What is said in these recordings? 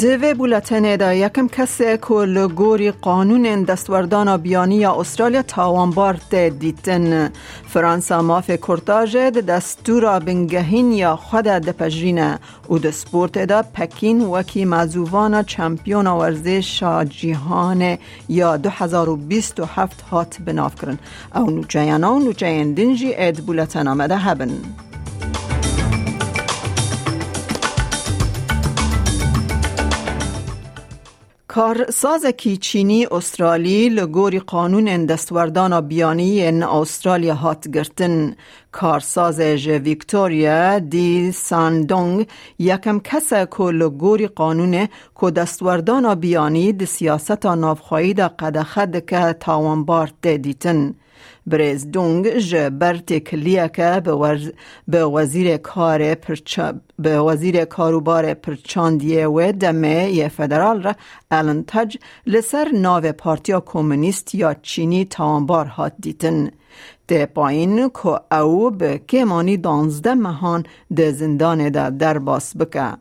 دوی بولتن دا یکم کسی که لگوری قانون دستوردان بیانی یا استرالیا تاوانبار دیتن. فرانسا ماف کرتاج دستور بنگهین یا خود دپجرینه او د سپورت دا پکین وکی مزووان چمپیون ورزش جیهان یا 2027 هات بناف کرن. او نوچه و نوچه دنجی اید بولتن آمده هبن. کی چینی استرالی لگوری قانون دستوردان بیانی ان استرالیا هات گرتن کارساز ویکتوریا دی ساندونگ یکم کسا که لگوری قانون که دستوردان بیانی دی سیاست نافخواهی دا قدخد که تاوانبار دیتن. برز دونگ جه برت کلیه که به وزیر کار به وزیر کاروبار پرچاندیه و دمه یه فدرال را الان لسر ناو پارتیا کمونیست یا چینی تاانبار هات دیتن. ده پایین که او به کمانی دانزده مهان ده زندان ده در باس بکه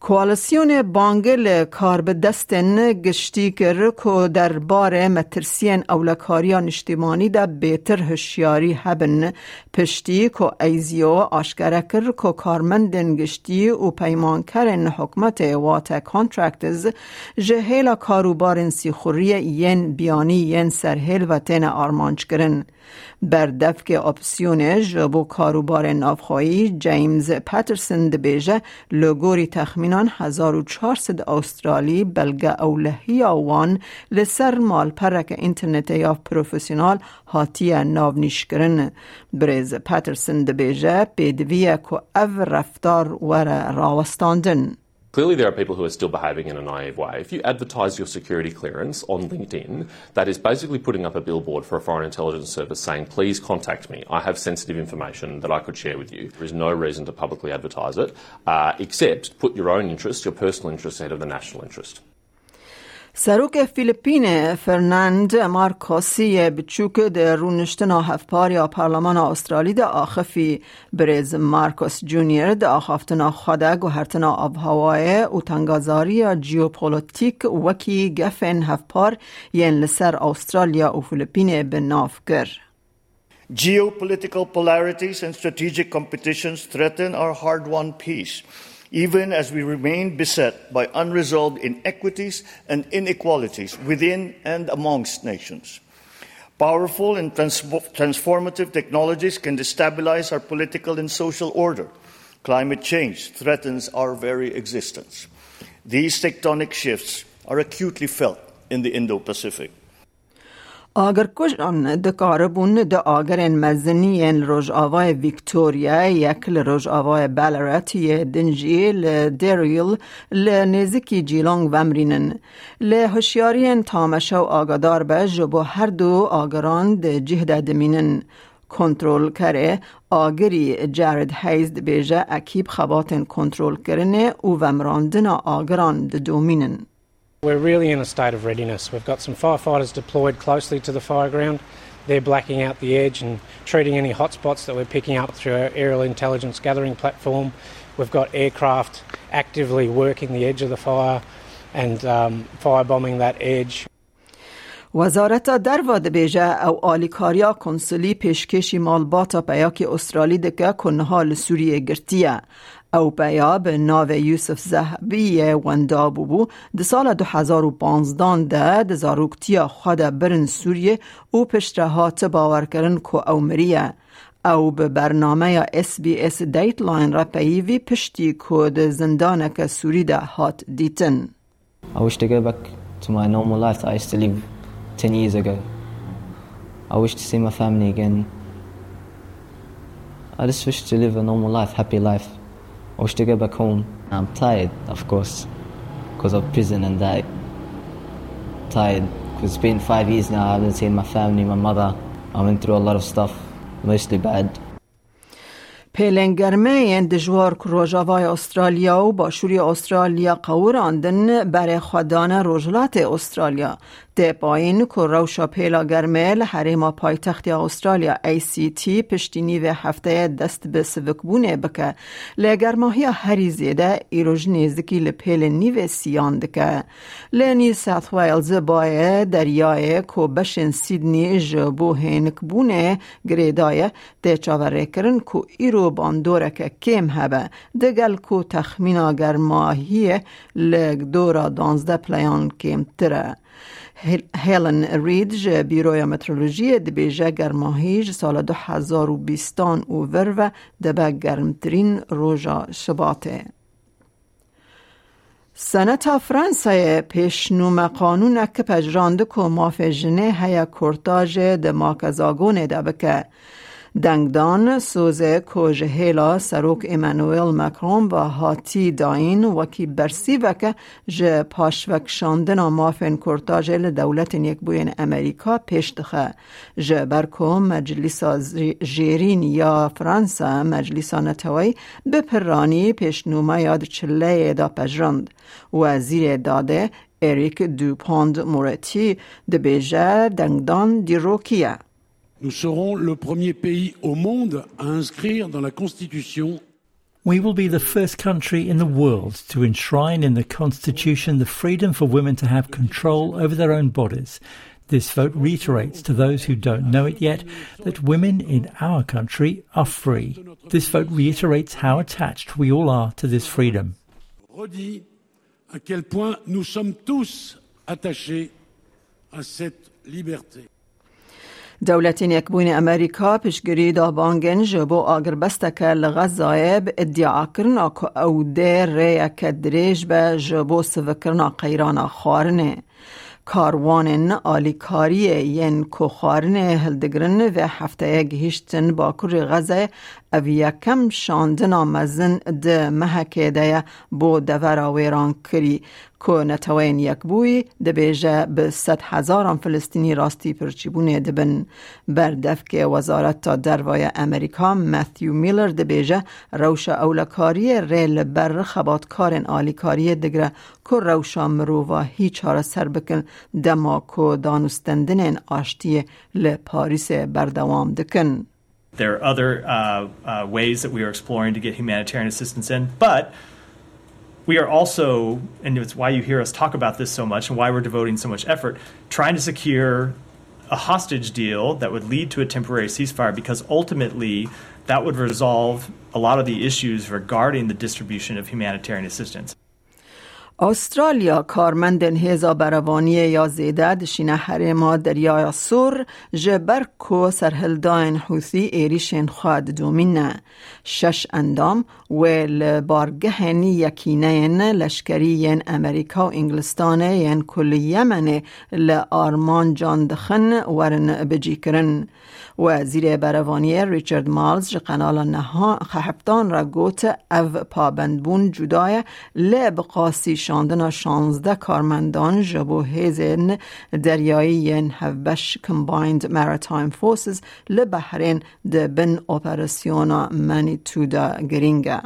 کوالسیون بانگل کار به دستن گشتی کر که در بار مترسین اولکاریا نشتیمانی دا بیتر هشیاری هبن پشتی که ایزیو آشکره کر که کارمندن گشتی و پیمان کرن حکمت وات کانترکتز جهیل کاروبارن سیخوری ین بیانی ین سرهیل و تین آرمانچ کرن. بر دفک اپسیون جبو کاروبار نافخایی جیمز پترسن دبیجه لگوری تخمینان 1400 استرالی بلگه اولهی آوان لسر مال پرک انترنت یا پروفیسیونال هاتی ناونیش کرن بریز پترسن دبیجه پیدویه که او رفتار ور راوستاندن. Clearly, there are people who are still behaving in a naive way. If you advertise your security clearance on LinkedIn, that is basically putting up a billboard for a foreign intelligence service saying, please contact me. I have sensitive information that I could share with you. There is no reason to publicly advertise it, uh, except put your own interest, your personal interest ahead of the national interest. سروک فیلیپین فرناند مارکوسی بچوک در رونشتنا هفپار یا پارلمان استرالی در آخفی برز مارکوس جونیر در آخفتنا خدا گوهرتنا آب هوای و تنگازاری جیوپولوتیک وکی گفن هفپار ین لسر استرالیا و فیلیپین به ناف گر. Geopolitical polarities and strategic competitions threaten our hard-won peace. Even as we remain beset by unresolved inequities and inequalities within and amongst nations. Powerful and transformative technologies can destabilize our political and social order. Climate change threatens our very existence. These tectonic shifts are acutely felt in the Indo Pacific. آگر کجان دکاره بون د آگرین مزنی روژ آوای ویکتوریا یک روژ آوای بالراتی دنجی لدریل لنزکی جیلانگ ومرینن لحشیارین تامشو آگادار به جبو هر دو آگران ده جهده دمینن. کنترل کره آگری جارد هیزد بیجه اکیب خباتن کنترل کرنه او ومراندن آگران ده دومینن. We're really in a state of readiness. We've got some firefighters deployed closely to the fireground. They're blacking out the edge and treating any hotspots that we're picking up through our aerial intelligence gathering platform. We've got aircraft actively working the edge of the fire and um, firebombing that edge. وزارت در واد بیجه او آلیکاریا کنسولی پیشکشی مالباتا پیاکی استرالی دکه کنها سوریه گرتیه او بیا به ناو یوسف زهبی وندا بو ده سال 2015 ده ده زاروکتیا خود برن سوریه او پشترهات باور کرن که او مریه او به برنامه اس بی اس دیت لاین را پیوی پشتی که ده زندانک سوری ده هات دیتن I wish to go back to my normal life that I used to live 10 years ago. I wish to see my family again. I just wish to live a normal life, happy life. I wish to go back home. I'm tired, of course, because of prison and that. Tired, because it's been five years now. I haven't seen my family, my mother. I went through a lot of stuff, mostly bad. پیلنگرمه دجوار روژاوای استرالیا و باشوری استرالیا قوراندن برای خدان روژلات استرالیا. ده پایین که روشا پیلا گرمه لحریم پایتخت استرالیا تی پشتینی و هفته دست به سوکبونه بکه. لگرماهی هری زیده ایروژ نیزدکی لپیل نیو سیان دکه. لنی ساث ویلز بای دریای که بشن سیدنی جبو هینک بونه گریدای ده چاوره کرن که ایرو باندورک کم هبه. دگل که تخمینا گرماهی لگ دورا دانزده پلیان کم تره. هیلن رید جه بیروی مترولوژی دبیجه گرماهیج سال دو هزار و بیستان و ور دبه گرمترین روژا شباته. سنتا فرانسای پیشنوم قانون که پجرانده که مافه جنه هیا کرتاج دماک ازاگونه دبکه. دنگدان سوزه کوژ هیلا سروک ایمانویل مکرون و هاتی داین وکی برسی وکه جه پاشوک شاندن مافین کرتاج دولت یک بوین امریکا پیش دخه جه برکو مجلس جیرین یا فرانسا مجلس نتوی بپرانی پیش نوما یاد چله دا پجرند وزیر داده اریک دوپاند مورتی دبیجه دنگدان دیروکیه Nous serons le premier pays au monde à inscrire dans la Constitution We will be the first country in the world to enshrine in the Constitution the freedom for women to have control over their own bodies. This vote reiterates to those who don't know it yet that women in our country are free. This vote reiterates how attached we all are to this freedom. Redit à quel point nous sommes tous attachés à cette liberté. دولتین یکبوین امریکا پیشگیری دا بانگن جبو آگر بستک لغزایب ادعا کرنا او دیر ریک دریج به جبو سوکرنا قیرانا خارنه. کاروان آلیکاری ین کوخارن هلدگرن و هفته گهیشتن با کر غزه او یکم شاندنا مزن ده محکه ده بو دورا ویران کری یک بوی ده بیجه به ست هزاران فلسطینی راستی پرچیبونه دبن بردفک وزارت تا دروای امریکا متیو میلر ده بیجه روش اولکاری ریل بر خباتکارن آلیکاری دگره که روشا مرووا هیچ هار سر بکن دما که دانستندن آشتی لپاریس بردوام دکن. There are other uh, uh, ways that we are exploring to get humanitarian assistance in, but we are also, and it's why you hear us talk about this so much and why we're devoting so much effort, trying to secure a hostage deal that would lead to a temporary ceasefire because ultimately that would resolve a lot of the issues regarding the distribution of humanitarian assistance. استرالیا کارمند هیزا بروانی یا زیده دشینه حریما دریای سور جبر کو سرهلداین حوثی ایریشن خواد دومینه شش اندام و لبارگهن یکینین لشکریین امریکا و انگلستان کل یمن لآرمان جاندخن ورن بجی کرن وزیر بروانی ریچارد مالز قنال نها خهفتان را گوت او پابندبون جدای لب قاسی شاندن شانزده کارمندان جبو هیزن دریایی هفبش Combined Maritime Forces لبحرین دبن اپراسیونا منیتودا گرینگا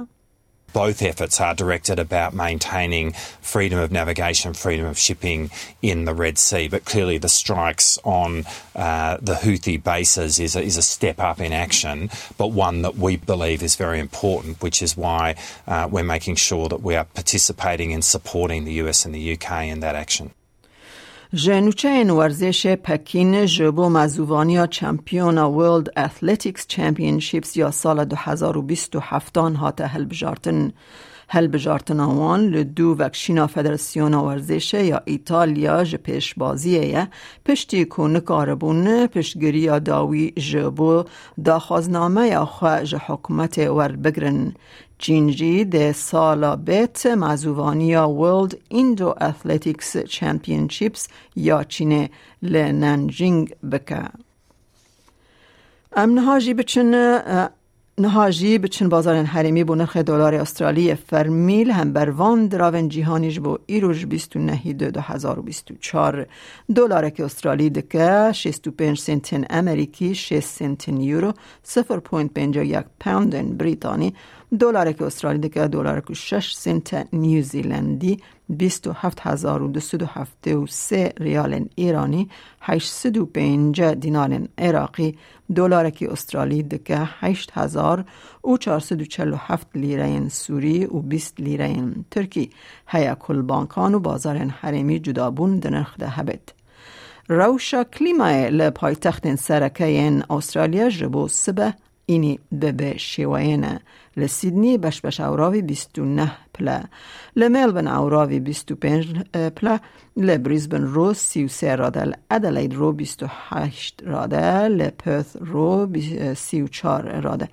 both efforts are directed about maintaining freedom of navigation, freedom of shipping in the Red Sea. But clearly, the strikes on uh, the Houthi bases is a, is a, step up in action, but one that we believe is very important, which is why uh, we're making sure that we are participating and supporting the US and the UK in that action. ژنوچه این ورزش پکین جبو مزوانیا چمپیون ورلد اتلتیکس چمپیونشیپس یا سال 2027 هات هل بجارتن هل بجارتن آوان لدو وکشینا فدراسیون ورزش یا ایتالیا ج پیش بازیه پشتی کن کاربون پشتگیری داوی جبو دا خوازنامه یا خواه حکومت ور بگرن. جینجی ده سالا بیت مزوانیا ورلد ایندو اتلتیکس چمپیونشیپس یا چینه لننجینگ بکه. امنهاجی بچن نهاجی بچن بازار حریمی بو نرخ دلار استرالی فرمیل هم بر وان دراون جیهانیش بو ایروش 29 دو هزار و چار دلار که استرالی دکه 65 سنتین امریکی 6 سنتین یورو 0.51 پوند بریتانی. دلار که استرالی دلار که 6 سنت نیوزیلندی 27273 ریال ایرانی 805 دینار عراقی. دلار که استرالی دکه 8000 و 447 لیره سوری و 20 لیره ترکی. هیا کل بانکان و بازار حریمی جدابون دنرخ ده هبت روشا کلیمای لپایتخت سرکه استرالیا جبو سبه اینی به به شیوینه لسیدنی بش اوراوی 29 پلا لملبن اوراوی 25 پلا لبریزبن رو 33 راده ادلید رو 28 راده. لپرث رو 34 راده.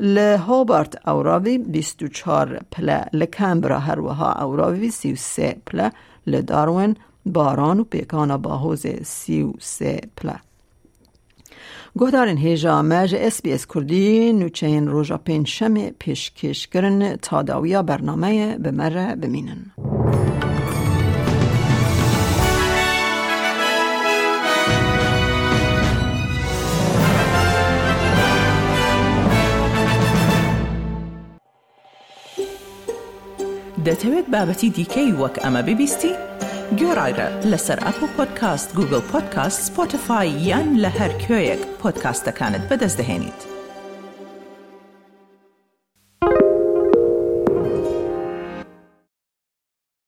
لهوبارت اوراوی 24 پلا لکمبرا هر وها اوراوی 33 پلا لداروین باران و پیکانا باهوز 33 پلا گهدارن هیجا مج اس بی اس کردی نوچین روژا پین شم پیشکش کرن تا داویا برنامه به مره بمینن دەتەوێت بابەتی دیکەی وەک ئەمە ببیستی؟ گۆڕایرە لەسەر ئەپ و پۆدکاست گوگل پۆدکاست سپۆتفاای یان لە هەر کوێیەک پۆدکاستەکانت بەدەستدەێنیت.